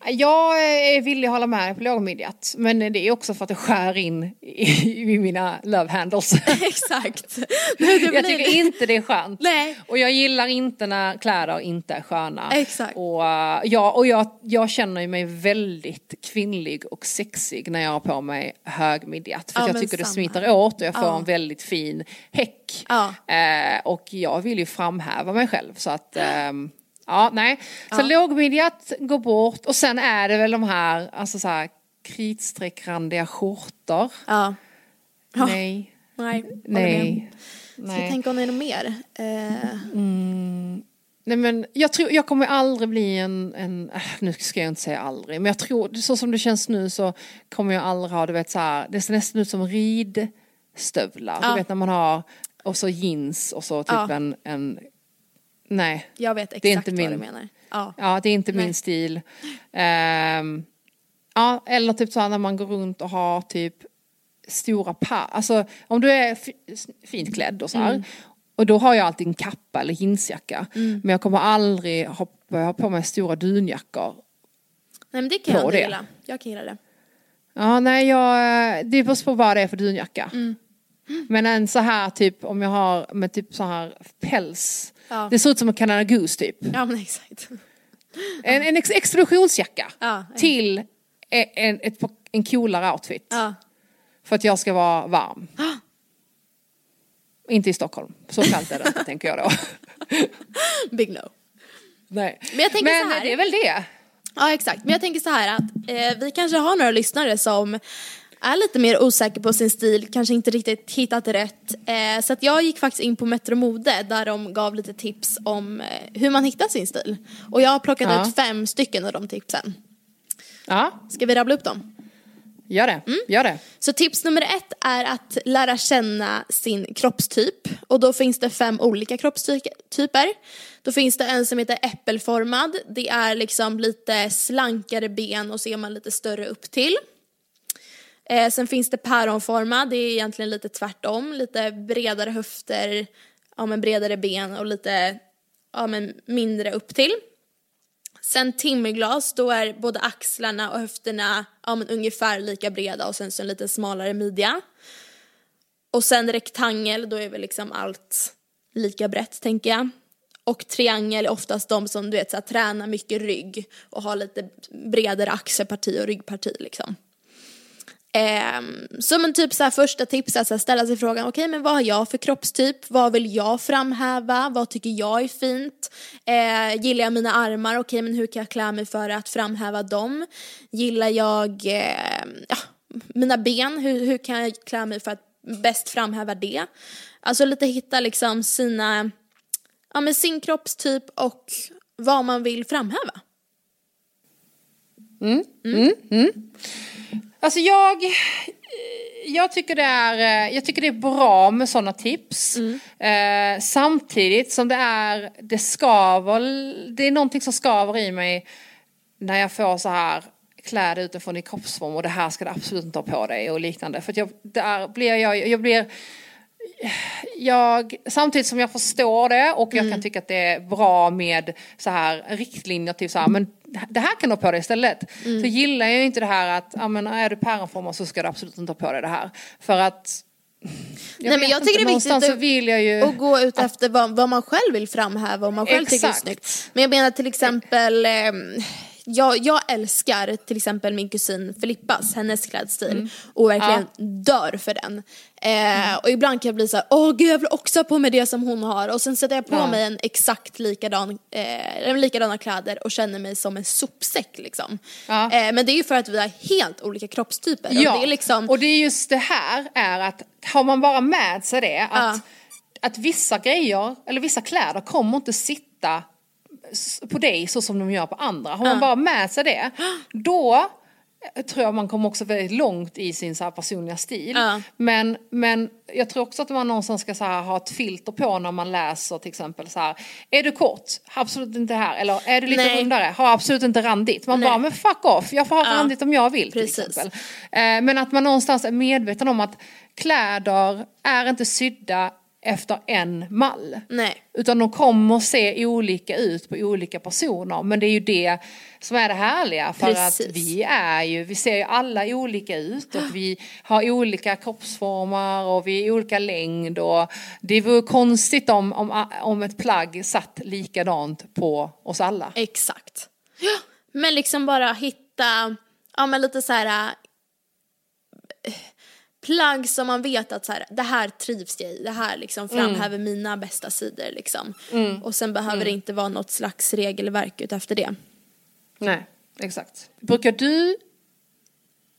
Jag är villig att hålla med på lågmidjat. Men det är också för att det skär in i, i mina love handles. Exakt. jag tycker inte det är skönt. Nej. Och jag gillar inte när kläder inte är sköna. Exakt. Och, uh, ja, och jag, jag känner mig väldigt kvinnlig och sexig när jag har på mig högmidjat. För ja, jag tycker samma. det smiter åt och jag får ja. en väldigt fin häck. Ja. Uh, och jag vill ju framhäva mig själv så att um, Ja, nej. Så ja. lågmidjat går bort och sen är det väl de här, alltså så här kritstreckrandiga skjortor. Ja. Nej. Nej. Nej. Ska jag tänka om det är något mer? Uh... Mm. Nej men jag tror, jag kommer aldrig bli en, en äh, nu ska jag inte säga aldrig, men jag tror, så som det känns nu så kommer jag aldrig ha, du vet så här, det ser nästan ut som ridstövlar, ja. du vet när man har, och så jeans och så typ ja. en, en Nej. Jag vet exakt det är inte min, vad du menar. Ja, ja det är inte Nej. min stil. Um, ja, eller typ så här när man går runt och har typ stora par. Alltså om du är fint klädd och så här. Mm. Och då har jag alltid en kappa eller jeansjacka. Mm. Men jag kommer aldrig ha, ha på mig stora dunjackor. Nej men det kan jag inte gilla. Jag kan gilla det. Ja nej jag, det beror på vad det är för dunjacka. Mm. Men en så här typ om jag har med typ så här päls Ja. Det ser ut som en Canada Goose typ. Ja men exakt. En, en ex expeditionsjacka ja, till en, en, ett, en coolare outfit. Ja. För att jag ska vara varm. Inte i Stockholm, så kallt är det tänker jag då. Big no. Nej. Men, jag tänker Men så här, det är väl det. Ja exakt, men jag tänker så här att eh, vi kanske har några lyssnare som är lite mer osäker på sin stil, kanske inte riktigt hittat rätt. Eh, så att jag gick faktiskt in på Metro Mode där de gav lite tips om eh, hur man hittar sin stil. Och jag har plockat ja. ut fem stycken av de tipsen. Ja. Ska vi rabbla upp dem? Gör det, Mm. gör det. Så tips nummer ett är att lära känna sin kroppstyp. Och då finns det fem olika kroppstyper. Då finns det en som heter äppelformad. Det är liksom lite slankare ben och så är man lite större upp till. Eh, sen finns det päronformad, det är egentligen lite tvärtom. Lite bredare höfter, ja men bredare ben och lite ja, men mindre upp till. Sen timmerglas, då är både axlarna och höfterna ja, men ungefär lika breda och sen så en lite smalare midja. Och sen rektangel, då är väl liksom allt lika brett tänker jag. Och triangel är oftast de som du vet så här, tränar mycket rygg och har lite bredare axelparti och ryggparti liksom. Ehm, så men typ så här, första tips är att ställa sig frågan, okej men vad har jag för kroppstyp? Vad vill jag framhäva? Vad tycker jag är fint? Eh, gillar jag mina armar? Okej men hur kan jag klä mig för att framhäva dem? Gillar jag eh, ja, mina ben? Hur, hur kan jag klä mig för att bäst framhäva det? Alltså lite hitta liksom sina, ja men sin kroppstyp och vad man vill framhäva. Alltså jag, jag, tycker det är, jag tycker det är bra med sådana tips. Eh, samtidigt som det är, det skaver, det är någonting som skaver i mig när jag får så här kläder utifrån i kroppsform och det här ska du absolut inte ha på dig och liknande. För att jag, där blir jag, jag blir jag, samtidigt som jag förstår det och jag kan tycka att det är bra med så här riktlinjer till så här, men det här kan du ha på dig istället. Så gillar jag inte det här att, ja men är du päronformad så ska du absolut inte ha på dig det här. För att Nej, men jag tycker inte, det är viktigt att- vill jag ju... Och gå ut efter vad, vad man själv vill framhäva och man själv tycker är Exakt. snyggt. Men jag menar till exempel, ehm, jag, jag älskar till exempel min kusin Filippas, hennes klädstil Mm. och verkligen dör för den. Eh, Och ibland kan jag bli så här, åh gud jag vill också ha på mig det som hon har och sen sätter jag på Ja. mig en exakt likadan, eh, likadana kläder och känner mig som en sopsäck liksom. Ja. Eh, men det är ju för att vi har helt olika kroppstyper. Ja, Och det är liksom, och det är just det här är att har man bara med sig det att, Ja. att vissa grejer eller vissa kläder kommer inte sitta på dig så som de gör på andra. Har man bara med sig det då eh, tror jag man kommer också väldigt långt i sin så här personliga stil. Men, men jag tror också att man någonstans ska så här, ha ett filter på när man läser till exempel så här. Är du kort? Absolut inte här. Eller är du lite Nej. rundare? Har absolut inte randigt. Man Nej. bara, men fuck off. Jag får ha Ja. randigt om jag vill till exempel. Eh, Men att man någonstans är medveten om att kläder är inte sydda efter en mall. nej. Utan de kommer se olika ut på olika personer. Men det är ju det som är det härliga. För Precis. att vi är ju, vi ser ju alla olika ut. Och vi har olika kroppsformer och vi är olika längd. Och det vore konstigt om, om, om ett plagg satt likadant på oss alla. Exakt. Ja, men liksom bara hitta, ja men lite så här plagg som man vet att så här, det här trivs jag i, det här liksom framhäver mina bästa sidor liksom. Och sen behöver det inte vara något slags regelverk efter det. Nej, exakt. Brukar du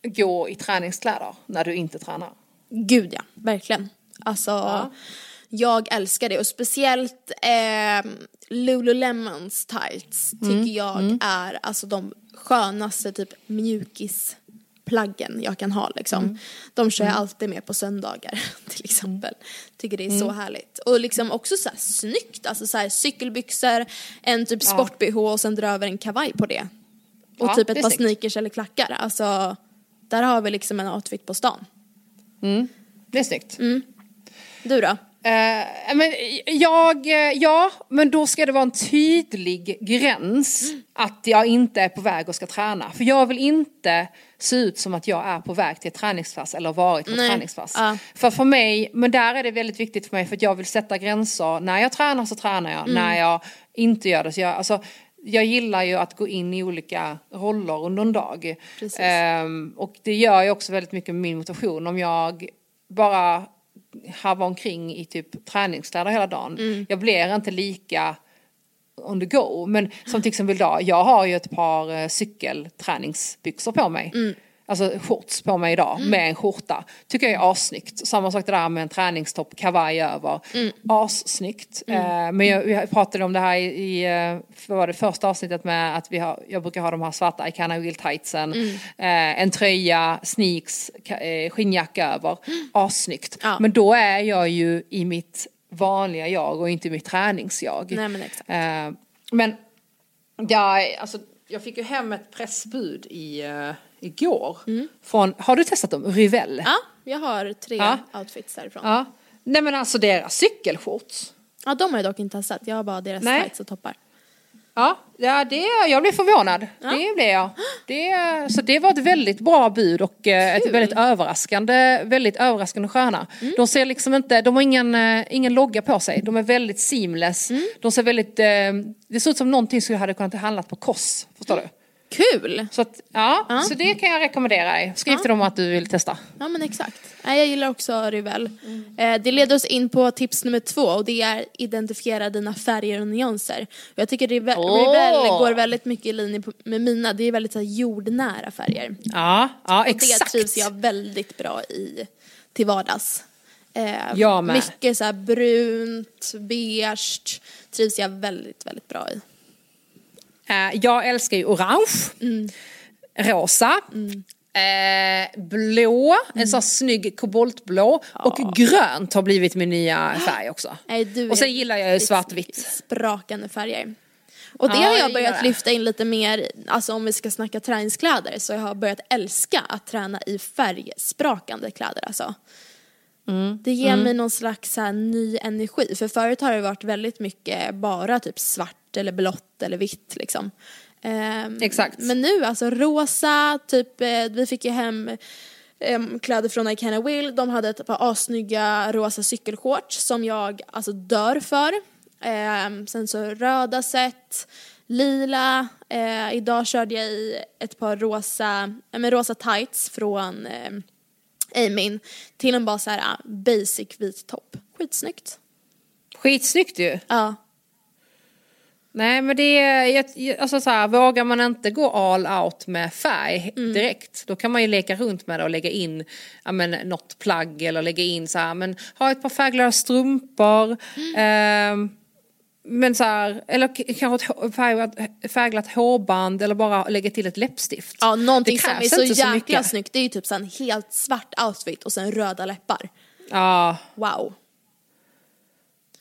gå i träningskläder när du inte tränar? Gud ja, verkligen. Alltså, jag älskar det och speciellt eh, Lululemons tights tycker jag är alltså de skönaste typ mjukisplaggen jag kan ha liksom. De kör jag alltid med på söndagar till exempel. Tycker det är så härligt. Och liksom också så här snyggt, alltså så här cykelbyxor, en typ sport-bh och sen dra över en kavaj på det. Och Ja, typ ett par snyggt. sneakers eller klackar. Alltså, där har vi liksom en outfit på stan. Det är snyggt. Du då? Eh, men jag, eh, ja, men då ska det vara en tydlig gräns att jag inte är på väg och ska träna. För jag vill inte se ut som att jag är på väg till ett träningspass eller varit på ett Nej. träningspass. Ja. För för mig, men där är det väldigt viktigt för mig för att jag vill sätta gränser. När jag tränar så tränar jag, när jag inte gör det så jag, alltså, jag gillar ju att gå in i olika roller under en dag. Ehm, och det gör ju också väldigt mycket med min motivation. Om jag bara harvar omkring i typ träningskläder hela dagen. Jag blir inte lika on the go. Men som till exempel idag, jag har ju ett par eh, cykelträningsbyxor på mig. Alltså shorts på mig idag med en skjorta. Tycker jag är assnyggt. Samma sak det där med en träningstopp, kavaj över. Assnyggt. Eh, men jag, jag pratade om det här i, i eh, var det första avsnittet med att vi har, jag brukar ha de här svarta Icana Wheel tightsen. Eh, en tröja, sneaks, eh, skinnjacka över. Assnyggt. Ja. Men då är jag ju i mitt vanliga jag och inte i mitt träningsjag. Nej, men exakt. Eh, men jag, alltså, jag fick ju hem ett pressbud i, igår. Från, har du testat dem? Rivell? Ja, jag har tre Ja. outfits därifrån. Ja. Ja. Nej men alltså deras cykelshorts. de har jag dock inte testat. Jag har bara deras Nej. tights och toppar. Ja, ja det, jag blev förvånad. Det blev jag. Det, så det var ett väldigt bra bud och eh, ett Kul. väldigt överraskande, väldigt överraskande sköna. De ser liksom inte, de har ingen, eh, ingen logga på sig. De är väldigt seamless. De ser väldigt, eh, det ser ut som någonting som jag hade kunnat handlat på Koss. Förstår du? Kul! Så, att, ja, så det kan jag rekommendera dig. Skriv till dem att du vill testa. Ja men exakt. Jag gillar också Rivell. Eh, det leder oss in på tips nummer två och det är identifiera dina färger och nyanser. Jag tycker Rivell, Åh! Rivell går väldigt mycket i linje med mina. Det är väldigt så här, jordnära färger. Ja, ja Och det exakt. trivs jag väldigt bra i till vardags. Eh. Mycket så här brunt, beige trivs jag väldigt, väldigt bra i. Eh, jag älskar ju orange, rosa, eh, blå, en sån snygg koboltblå och grönt har blivit min nya färg också. Nej, Och sen gillar jag ju svartvitt. Sprakande färger. Och det Ja, har jag jag börjat det. lyfta in lite mer, alltså om vi ska snacka träningskläder så jag har börjat älska att träna i färgsprakande kläder alltså. Mm. Det ger mig någon slags här, ny energi. För förut har det varit väldigt mycket bara typ svart eller blått eller vitt liksom. Ehm, Exakt. Men nu alltså rosa, typ eh, vi fick ju hem em, kläder från Icana Will. De hade ett par assnygga rosa cykelshorts som jag alltså dör för. Ehm, sen så röda set, lila. Eh, idag körde jag i ett par rosa, eh, men rosa tights från eh, Amin till en bara så här ah, basic vit topp. Skitsnyggt. Skitsnyggt ju. Ja. Nej men det är, alltså så här, vågar man inte gå all out med färg direkt då kan man ju leka runt med det och lägga in ja, men, något plagg eller lägga in så här, men ha ett par färgglada strumpor. ehm, men så här, eller kanske ett färglat, färgglatt hårband eller bara lägga till ett läppstift. Ja, någonting som är så så jäkla mycket. snyggt det är ju typ så en helt svart outfit och sen röda läppar. Ja, Wow.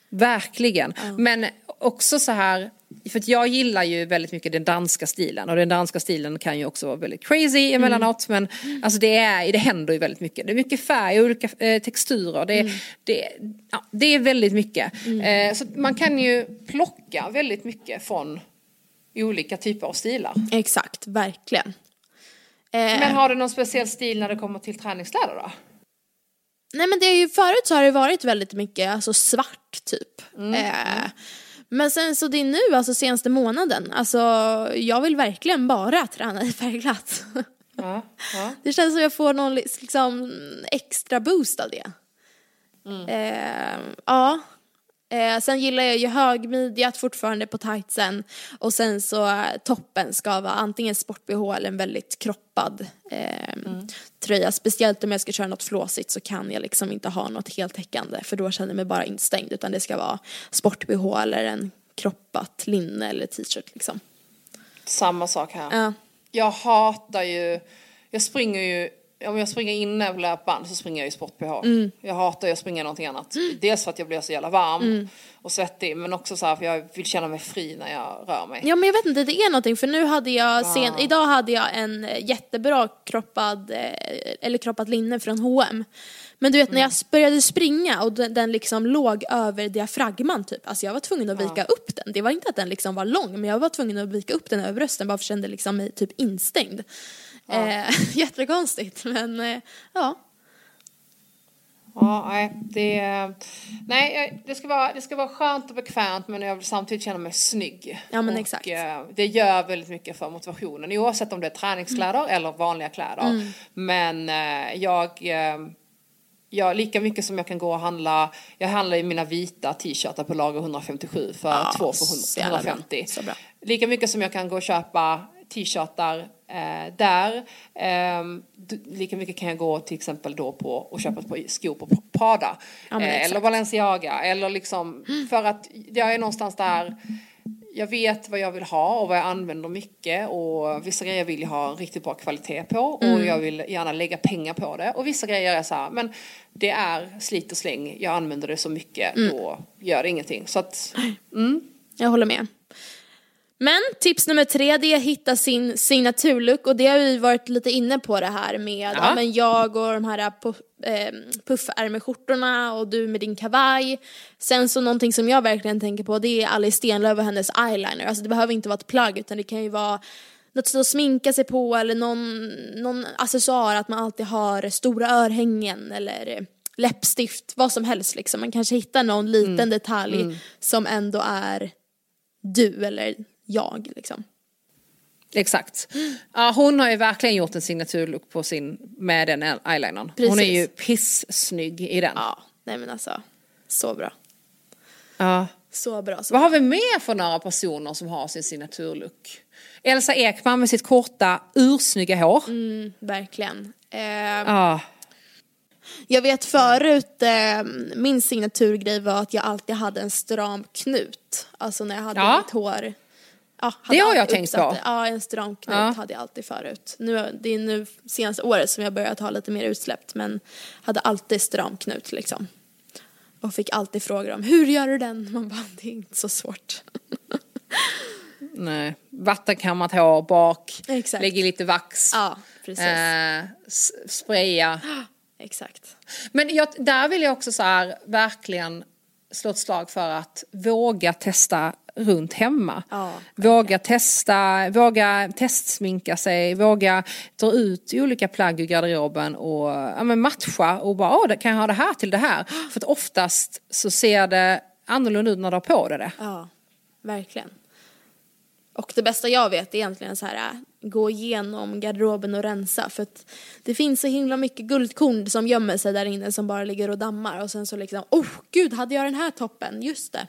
Verkligen. Men också så här, för att jag gillar ju väldigt mycket den danska stilen och den danska stilen kan ju också vara väldigt crazy emellanåt men alltså det, är, det händer ju väldigt mycket. Det är mycket färg och olika eh, texturer. Det, det, ja, det är väldigt mycket. Eh, så man kan ju plocka väldigt mycket från olika typer av stilar. Exakt, verkligen. Eh, Men har du någon speciell stil när det kommer till träningskläder då? Nej men det är ju förut så har det varit väldigt mycket alltså svart typ. Mm, Eh, men sen så det är nu alltså senaste månaden, alltså jag vill verkligen bara träna i färgglatt. Ja, ja. Det känns som jag får någon liksom extra boost av det. Eh, ja. Eh, sen gillar jag ju högmidjat fortfarande på tightsen och sen så eh, toppen ska vara antingen sport-bh eller en väldigt kroppad eh, tröja. Speciellt om jag ska köra något flåsigt så kan jag liksom inte ha något heltäckande för då känner jag mig bara instängd utan det ska vara sport-bh eller en kroppat linne eller t-shirt liksom. Samma sak här. Ja. Jag hatar ju, jag springer ju, om jag springer inne på löpband så springer jag i sport-bh. Mm. Jag hatar att springa någonting annat. Dels för att jag blir så jävla varm Mm. och svettig men också så här för jag vill känna mig fri när jag rör mig. Ja men jag vet inte, det är någonting för nu hade jag sen, idag hade jag en eh, jättebra kroppad, eh, eller kroppat linne från H&M. Men du vet när jag började springa och den, den liksom låg över diafragman typ, alltså jag var tvungen att vika upp den. Det var inte att den liksom var lång men jag var tvungen att vika upp den över brösten bara för jag kände liksom mig typ instängd. Eh, jättekonstigt men eh, ja. Ja, nej, det, nej, det, ska vara, det ska vara skönt och bekvämt men jag vill samtidigt känna mig snygg. Ja, men och, exakt. eh, Det gör väldigt mycket för motivationen oavsett om det är träningskläder Mm. eller vanliga kläder. Men eh, jag, jag, lika mycket som jag kan gå och handla, jag handlar ju mina vita t-shirtar på lager 157 för Ja, två för så jävla bra. 150. Så bra. Lika mycket som jag kan gå och köpa t-shirtar eh, där. Eh, lika mycket kan jag gå till exempel då på och köpa på skor på Prada. Ja, eh, eller Balenciaga. Eller liksom, för att jag är någonstans där jag vet vad jag vill ha och vad jag använder mycket och vissa grejer vill jag ha riktigt bra kvalitet på och mm. jag vill gärna lägga pengar på det och vissa grejer är så här, men det är slit och släng, jag använder det så mycket, mm. då gör det ingenting. Så att, mm. Jag håller med. Men tips nummer tre det är att hitta sin signaturlook och det har vi varit lite inne på det här med ja. men jag och de här puff, eh, puffärmeskjortorna och du med din kavaj. Sen så någonting som jag verkligen tänker på det är Alice Stenlöf och hennes eyeliner. Alltså det behöver inte vara ett plagg utan det kan ju vara något att sminka sig på eller någon, någon accessoar, att man alltid har stora örhängen eller läppstift, vad som helst liksom. Man kanske hittar någon liten mm. detalj mm. som ändå är du eller jag liksom. Exakt. Ja, hon har ju verkligen gjort en signaturlook på sin, med den eyelinern. Precis. Hon är ju pissnygg i den. Ja, nej men alltså, så bra. Ja. Så bra. Så Vad har vi mer för några personer som har sin signaturlook? Elsa Ekman med sitt korta, ursnygga hår. Mm, verkligen. Eh, ja. Jag vet förut, eh, min signaturgrej var att jag alltid hade en stram knut. Alltså när jag hade ja. mitt hår Ja, det har jag tänkt på. Ja, en stram knut ja. hade jag alltid förut. Nu, det är nu senaste året som jag börjat ha lite mer utsläppt men hade alltid stram knut liksom. Och fick alltid frågor om hur gör du den? Man bara, det är inte så svårt. Nej, vattenkammat hår bak, Exakt. lägg i lite vax, ja, precis. Eh, spraya. Exakt. Men jag, där vill jag också så här, verkligen slå ett slag för att våga testa runt hemma. Ja, våga testa, våga testsminka sig, våga dra ut olika plagg ur garderoben och ja, matcha och bara, åh, kan jag ha det här till det här? För att oftast så ser det annorlunda ut när du har på dig det. Ja, verkligen. Och det bästa jag vet är egentligen så här, gå igenom garderoben och rensa för att det finns så himla mycket guldkorn som gömmer sig där inne som bara ligger och dammar och sen så liksom, oh gud, hade jag den här toppen? Just det.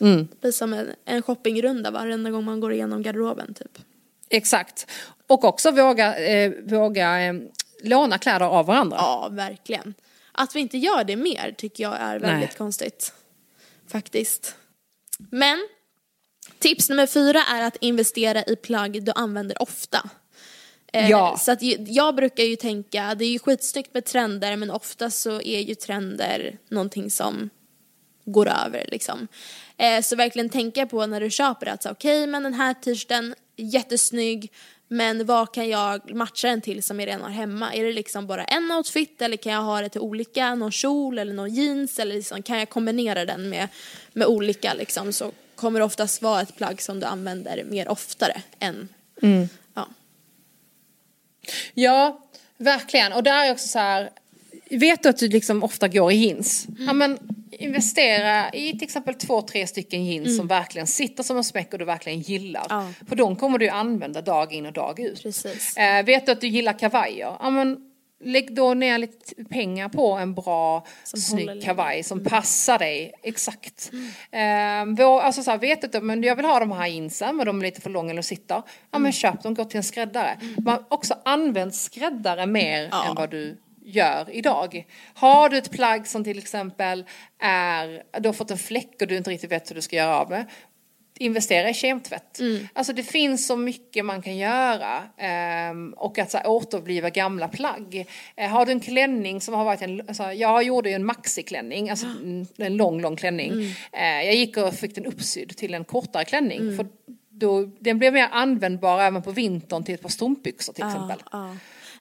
Mm. Det blir som en, en shoppingrunda varenda gång man går igenom garderoben typ. Exakt. Och också våga, eh, våga eh, låna kläder av varandra. Ja, verkligen. Att vi inte gör det mer tycker jag är väldigt Nej. konstigt. Faktiskt. Men tips nummer fyra är att investera i plagg du använder ofta. Eh, ja. Så att jag brukar ju tänka, det är ju skitsnyggt med trender men ofta så är ju trender någonting som går över liksom. Eh, så verkligen tänka på när du köper att okej okay, men den här t-shirten, jättesnygg men vad kan jag matcha den till som jag redan har hemma? Är det liksom bara en outfit eller kan jag ha det till olika, någon kjol eller någon jeans eller liksom, kan jag kombinera den med, med olika liksom så kommer oftast vara ett plagg som du använder mer oftare än, mm. ja. Ja, verkligen och där är också så här, vet du att du liksom ofta går i jeans? Mm. Ja men investera i till exempel två, tre stycken jeans mm. som verkligen sitter som en smäck och du verkligen gillar. Ja. För de kommer du använda dag in och dag ut. Precis. Eh, vet du att du gillar kavajer? Ja, men lägg då ner lite pengar på en bra, som snygg kavaj som mm. passar dig. Exakt. Mm. Vår, alltså så här, vet du, men jag vill ha de här jeansen men de är lite för långa eller sitter. Ja men mm. köp dem, gå till en skräddare. Mm. Man också använt skräddare mer ja. än vad du gör idag. Har du ett plagg som till exempel är, du har fått en fläck och du inte riktigt vet hur du ska göra av det. Investera i kemtvätt. Mm. Alltså det finns så mycket man kan göra um, och att så här, återuppliva gamla plagg. Uh, har du en klänning som har varit en, alltså, jag gjorde ju en maxiklänning, alltså en, en lång, lång klänning. Mm. Uh, jag gick och fick den uppsydd till en kortare klänning. Mm. För då, den blev mer användbar även på vintern till ett par strumpbyxor till exempel. Ah.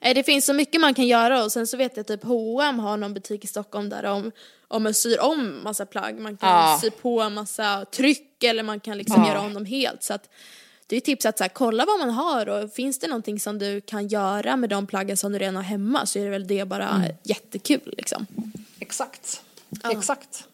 Eh, det finns så mycket man kan göra och sen så vet jag typ H&M har någon butik i Stockholm där de, om man syr om massa plagg, man kan ja. sy på massa tryck eller man kan liksom ja. göra om dem helt. Så att det är tips att så här, kolla vad man har och finns det någonting som du kan göra med de plaggen som du redan har hemma så är det väl det bara mm. jättekul liksom. Exakt, ja. exakt.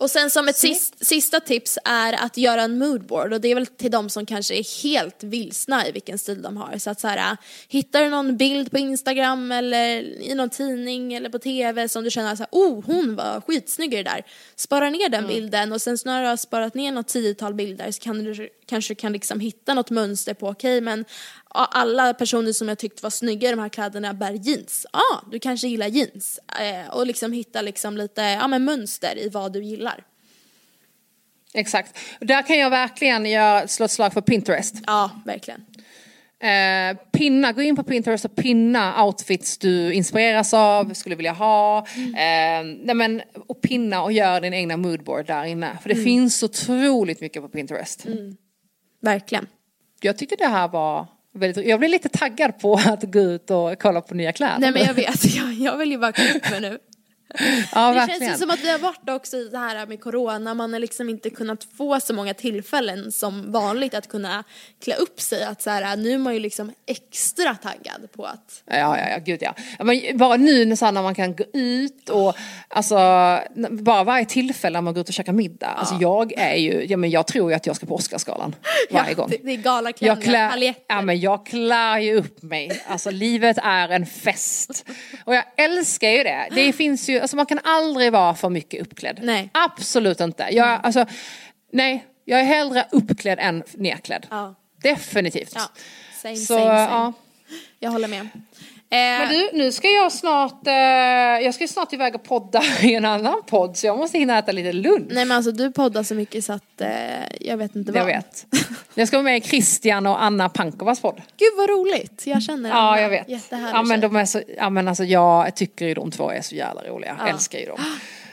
Och sen som ett sist, sista tips är att göra en moodboard och det är väl till de som kanske är helt vilsna i vilken stil de har. Så att så här, hittar du någon bild på Instagram eller i någon tidning eller på tv som du känner så här, oh hon var skitsnygg i det där. Spara ner den mm. bilden och sen när du har sparat ner något tiotal bilder så kan du kanske kan liksom hitta något mönster på, okej okay, men alla personer som jag tyckte var snygga i de här kläderna bär jeans. Ja, ah, du kanske gillar jeans. Eh, och liksom hitta liksom lite ja, men mönster i vad du gillar. Exakt. Där kan jag verkligen göra, slå ett slag för Pinterest. Ja, verkligen. Eh, pinna, gå in på Pinterest och pinna outfits du inspireras av, skulle vilja ha. Mm. Eh, nej men, och pinna och gör din egna moodboard där inne. För det mm. finns otroligt mycket på Pinterest. Mm. Verkligen. Jag tyckte det här var väldigt, jag blev lite taggad på att gå ut och kolla på nya kläder. Nej men jag vet, jag, jag vill ju bara klä upp mig nu. Ja, det verkligen. känns ju som att vi har varit också i det här med corona, man har liksom inte kunnat få så många tillfällen som vanligt att kunna klä upp sig. Att så här, nu är man ju liksom extra taggad på att... Ja, ja, ja, gud ja. Men bara nu när man kan gå ut och alltså, bara varje tillfälle när man går ut och käkar middag. Ja. Alltså jag är ju, ja men jag tror ju att jag ska på Oscarsgalan varje ja, gång. Det, det är galaklänningar, paljetter. Ja men jag klär ju upp mig. Alltså livet är en fest. Och jag älskar ju det. Det finns ju alltså man kan aldrig vara för mycket uppklädd. Nej. Absolut inte. Jag, mm. alltså, nej, jag är hellre uppklädd än nedklädd. Ja. Definitivt. Ja. Same, Så, same, same. Ja. Jag håller med. Men du, nu ska jag snart, eh, jag ska snart iväg och podda i en annan podd så jag måste hinna äta lite lunch. Nej men alltså du poddar så mycket så att eh, jag vet inte vad. Jag vet. Jag ska vara med i Christian och Anna Pankovas podd. Gud vad roligt, jag känner Anna. Ja jag vet. Ja men de är så, ja men alltså jag tycker ju de två är så jävla roliga, ja. älskar ju dem.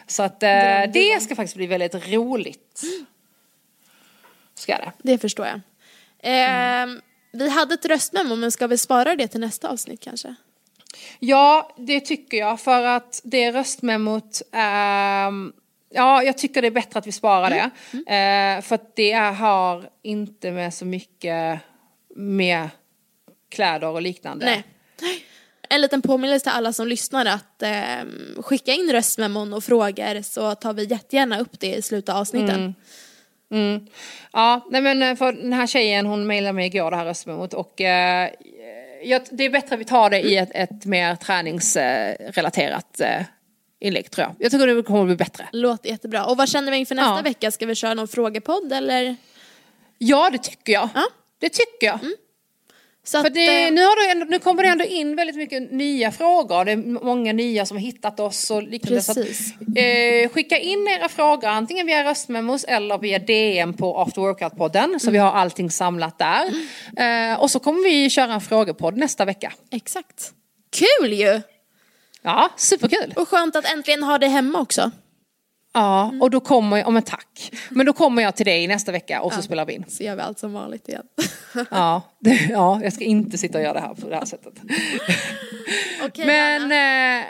Så att eh, det ska faktiskt bli väldigt roligt. Ska det. Det förstår jag. Eh, mm. Vi hade ett röstmemo men ska vi spara det till nästa avsnitt kanske? Ja, det tycker jag. För att det röstmemot, eh, ja jag tycker det är bättre att vi sparar det. Mm. Mm. För att det har inte med så mycket med kläder och liknande. Nej. En liten påminnelse till alla som lyssnar att eh, skicka in röstmemon och frågor så tar vi jättegärna upp det i slutet av avsnitten. Mm. Mm. Ja, nej men eh, för den här tjejen hon mejlade mig igår det här röstmemot och eh, jag, det är bättre att vi tar det i ett, ett mer träningsrelaterat eh, inlägg tror jag. Jag tycker det kommer att bli bättre. Låter jättebra. Och vad känner vi inför nästa ja. vecka? Ska vi köra någon frågepodd eller? Ja det tycker jag. Ja. Det tycker jag. Mm. Så För det, eh, nu, har det, nu kommer det ändå in väldigt mycket nya frågor. Det är många nya som har hittat oss och liknande. Precis. Att, eh, skicka in era frågor antingen via röstmemos eller via DM på After Workout-podden. Så mm. vi har allting samlat där. Mm. Eh, och så kommer vi köra en frågepodd nästa vecka. Exakt. Kul ju! Ja, superkul. Och skönt att äntligen ha det hemma också. Ja, och då kommer jag, om en tack. Men då kommer jag till dig nästa vecka och så spelar vi in. Så gör vi allt som vanligt igen. ja, det, ja, jag ska inte sitta och göra det här på det här sättet. okay, Men eh,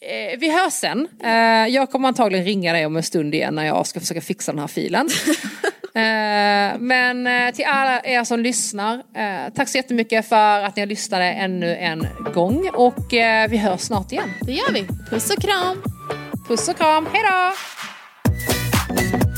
eh, vi hörs sen. Eh, jag kommer antagligen ringa dig om en stund igen när jag ska försöka fixa den här filen. Eh, men eh, till alla er som lyssnar, eh, tack så jättemycket för att ni har lyssnat ännu en gång och vi hörs snart igen. Det gör vi. Puss och kram. Puss och kram, hejdå! Bye.